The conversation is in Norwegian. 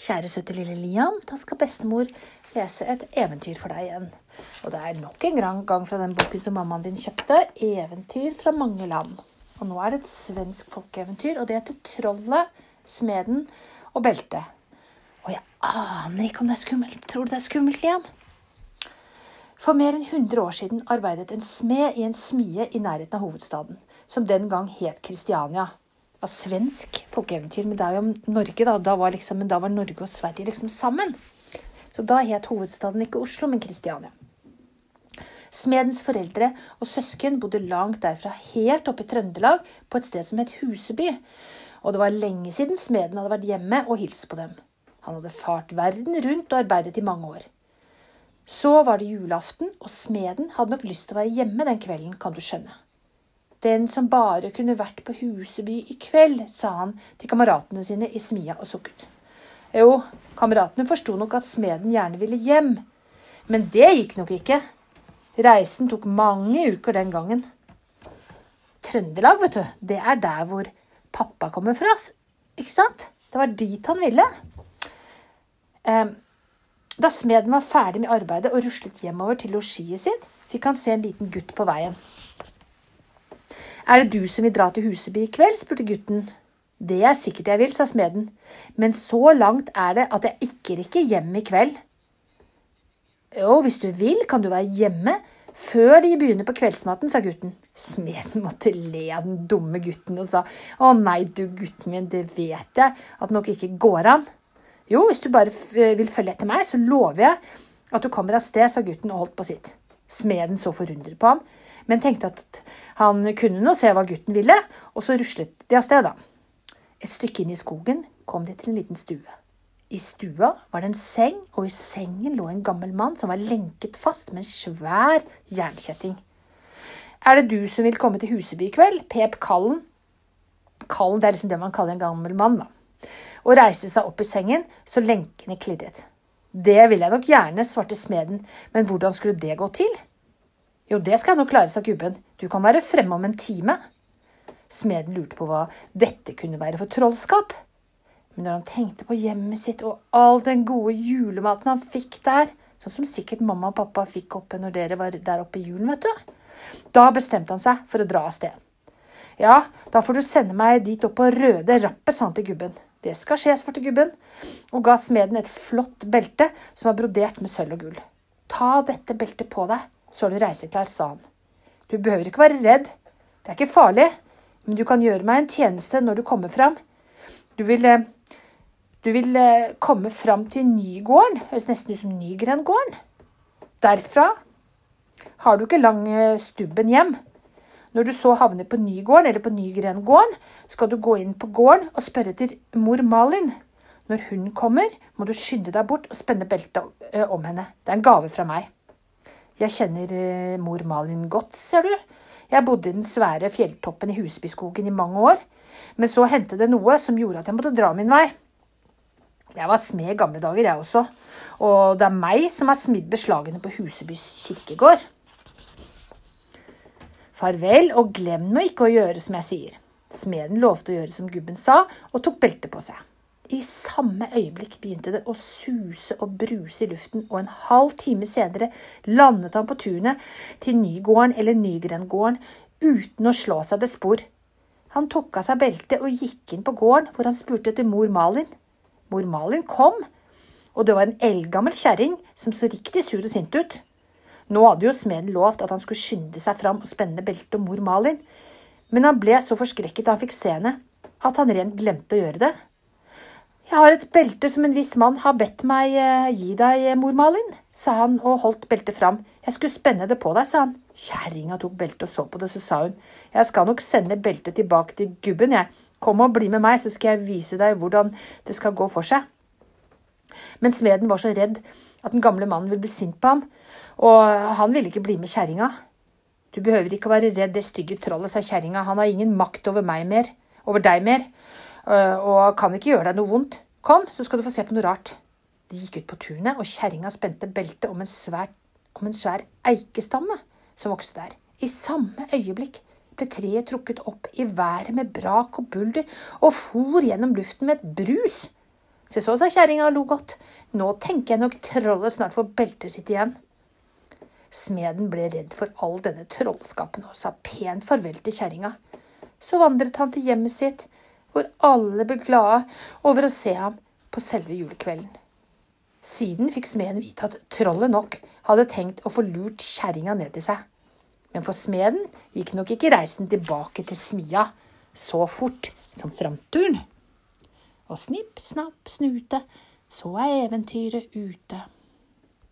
Kjære søte lille Liam, da skal bestemor lese et eventyr for deg igjen. Og det er nok en gang fra den boken som mammaen din kjøpte, 'Eventyr fra mange land'. Og nå er det et svensk folkeeventyr, og det heter 'Trollet, smeden og beltet'. Og jeg aner ikke om det er skummelt. Tror du det er skummelt, Liam? For mer enn 100 år siden arbeidet en smed i en smie i nærheten av hovedstaden, som den gang het Kristiania var svensk folkeeventyr, men om Norge, da. Da var, liksom, men da var Norge og Sverige liksom sammen. Så da het hovedstaden ikke Oslo, men Kristiania. Smedens foreldre og søsken bodde langt derfra, helt oppe i Trøndelag, på et sted som het Huseby. Og det var lenge siden smeden hadde vært hjemme og hilst på dem. Han hadde fart verden rundt og arbeidet i mange år. Så var det julaften, og smeden hadde nok lyst til å være hjemme den kvelden, kan du skjønne. Den som bare kunne vært på Huseby i kveld, sa han til kameratene sine i smia og sukket. Jo, kameratene forsto nok at smeden gjerne ville hjem, men det gikk nok ikke. Reisen tok mange uker den gangen. Trøndelag, vet du, det er der hvor pappa kommer fra, ikke sant? Det var dit han ville. Da smeden var ferdig med arbeidet og ruslet hjemover til losjiet sitt, fikk han se en liten gutt på veien. Er det du som vil dra til Huseby i kveld? spurte gutten. Det er sikkert jeg vil, sa smeden, men så langt er det at jeg ikke rekker hjem i kveld. Jo, hvis du vil, kan du være hjemme før de begynner på kveldsmaten, sa gutten. Smeden måtte le av den dumme gutten og sa å nei, du gutten min, det vet jeg at nok ikke går an. Jo, hvis du bare vil følge etter meg, så lover jeg at du kommer av sted, sa gutten og holdt på sitt. Smeden så forundret på ham, men tenkte at han kunne nå se hva gutten ville, og så ruslet de av sted, da. Et stykke inn i skogen kom de til en liten stue. I stua var det en seng, og i sengen lå en gammel mann som var lenket fast med en svær jernkjetting. Er det du som vil komme til Huseby i kveld? pep kallen. Kallen det er liksom det man kaller en gammel mann, da. Og reiste seg opp i sengen så lenkene klirret. Det vil jeg nok gjerne, svarte smeden, men hvordan skulle det gå til? Jo, det skal jeg nok klare, sa gubben. Du kan være fremme om en time. Smeden lurte på hva dette kunne være for trollskap. Men når han tenkte på hjemmet sitt og all den gode julematen han fikk der, sånn som sikkert mamma og pappa fikk oppe når dere var der oppe i julen, vet du, da bestemte han seg for å dra av sted. Ja, da får du sende meg dit opp på Røde Rappet, sa han til gubben. Det skal skje, svarte gubben, og ga smeden et flott belte som var brodert med sølv og gull. Ta dette beltet på deg, så er du reiseklar, sa han. Du behøver ikke være redd. Det er ikke farlig, men du kan gjøre meg en tjeneste når du kommer fram. Du vil, eh, du vil eh, komme fram til Nygården. Høres nesten ut som Nygrengården. Derfra har du ikke lang eh, stubben hjem. Når du så havner på Nygården eller på Nygrengården, skal du gå inn på gården og spørre etter mor Malin. Når hun kommer, må du skynde deg bort og spenne beltet om henne. Det er en gave fra meg. Jeg kjenner eh, mor Malin godt, ser du. Jeg bodde i den svære fjelltoppen i Husbyskogen i mange år. Men så hendte det noe som gjorde at jeg måtte dra min vei. Jeg var smed i gamle dager, jeg også. Og det er meg som har smidd beslagene på Husebys kirkegård. Farvel, og glem nå ikke å gjøre som jeg sier. Smeden lovte å gjøre som gubben sa, og tok beltet på seg. I samme øyeblikk begynte det å suse og bruse i luften, og en halv time senere landet han på tunet til Nygården eller Nygrengården uten å slå seg det spor. Han tok av seg beltet og gikk inn på gården, hvor han spurte etter mor Malin. Mor Malin kom, og det var en eldgammel kjerring som så riktig sur og sint ut. Nå hadde jo smeden lovt at han skulle skynde seg fram og spenne beltet om mor Malin, men han ble så forskrekket da han fikk se henne, at han rent glemte å gjøre det. Jeg har et belte som en viss mann har bedt meg eh, gi deg, eh, mor Malin, sa han og holdt beltet fram. Jeg skulle spenne det på deg, sa han. Kjerringa tok beltet og så på det, så sa hun. Jeg skal nok sende beltet tilbake til gubben, jeg. Kom og bli med meg, så skal jeg vise deg hvordan det skal gå for seg. Men smeden var så redd at den gamle mannen ville bli sint på ham, og han ville ikke bli med kjerringa. Du behøver ikke å være redd det stygge trollet, sa kjerringa, han har ingen makt over meg mer, over deg mer. Eh, og kan ikke gjøre deg noe vondt. Kom, så skal du få se på noe rart. De gikk ut på tunet, og kjerringa spente beltet om om en svær eikestamme som vokste der. I samme øyeblikk ble treet trukket opp i været med brak og bulder og for gjennom luften med et brus. Se så, sa kjerringa og lo godt. Nå tenker jeg nok trollet snart får beltet sitt igjen. Smeden ble redd for all denne trollskapen og sa pent farvel til kjerringa. Så vandret han til hjemmet sitt, hvor alle ble glade over å se ham på selve julekvelden. Siden fikk smeden vite at trollet nok hadde tenkt å få lurt kjerringa ned til seg. Men for smeden gikk nok ikke reisen tilbake til smia så fort som framturen. Og snipp, snapp, snute, så er eventyret ute.